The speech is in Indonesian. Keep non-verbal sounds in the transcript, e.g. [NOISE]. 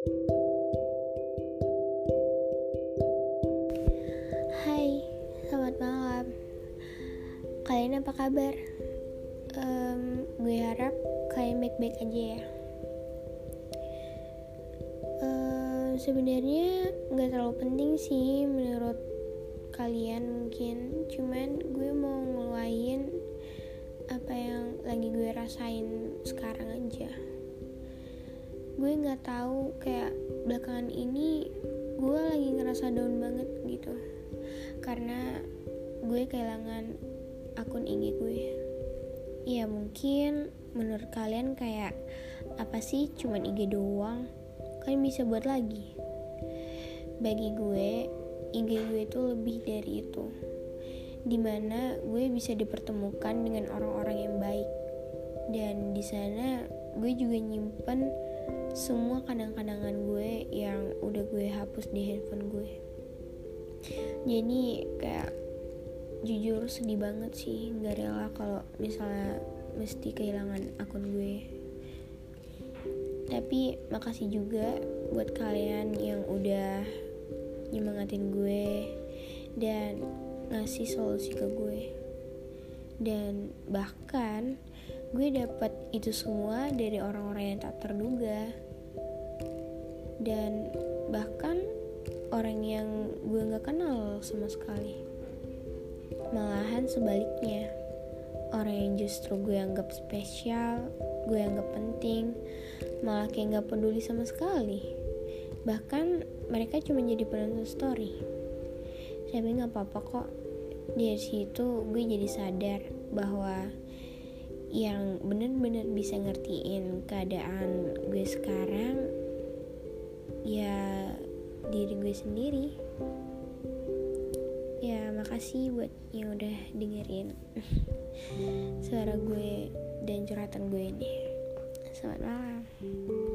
Hai, selamat malam. Kalian apa kabar? Um, gue harap kalian baik-baik aja ya. Uh, Sebenarnya nggak terlalu penting sih menurut kalian mungkin. Cuman gue mau ngeluarin apa yang lagi gue rasain sekarang aja. Gue nggak tahu kayak belakangan ini gue lagi ngerasa down banget gitu. Karena gue kehilangan akun IG gue. Ya mungkin menurut kalian kayak apa sih cuman IG doang? Kalian bisa buat lagi? Bagi gue IG gue itu lebih dari itu. Di mana gue bisa dipertemukan dengan orang-orang yang baik. Dan di sana gue juga nyimpen semua kadang-kadangan gue yang udah gue hapus di handphone gue. Jadi kayak jujur sedih banget sih nggak rela kalau misalnya mesti kehilangan akun gue. Tapi makasih juga buat kalian yang udah nyemangatin gue dan ngasih solusi ke gue. Dan bahkan gue dapat itu semua dari orang-orang yang tak terduga. Dan bahkan orang yang gue nggak kenal sama sekali. Malahan sebaliknya. Orang yang justru gue anggap spesial gue anggap penting malah kayak nggak peduli sama sekali. Bahkan mereka cuma jadi penonton story. Tapi nggak apa-apa kok. Dari situ gue jadi sadar bahwa yang bener-bener bisa ngertiin keadaan gue sekarang ya diri gue sendiri. Ya makasih buat yang udah dengerin [LAUGHS] suara gue dan curhatan gue ini. Selamat malam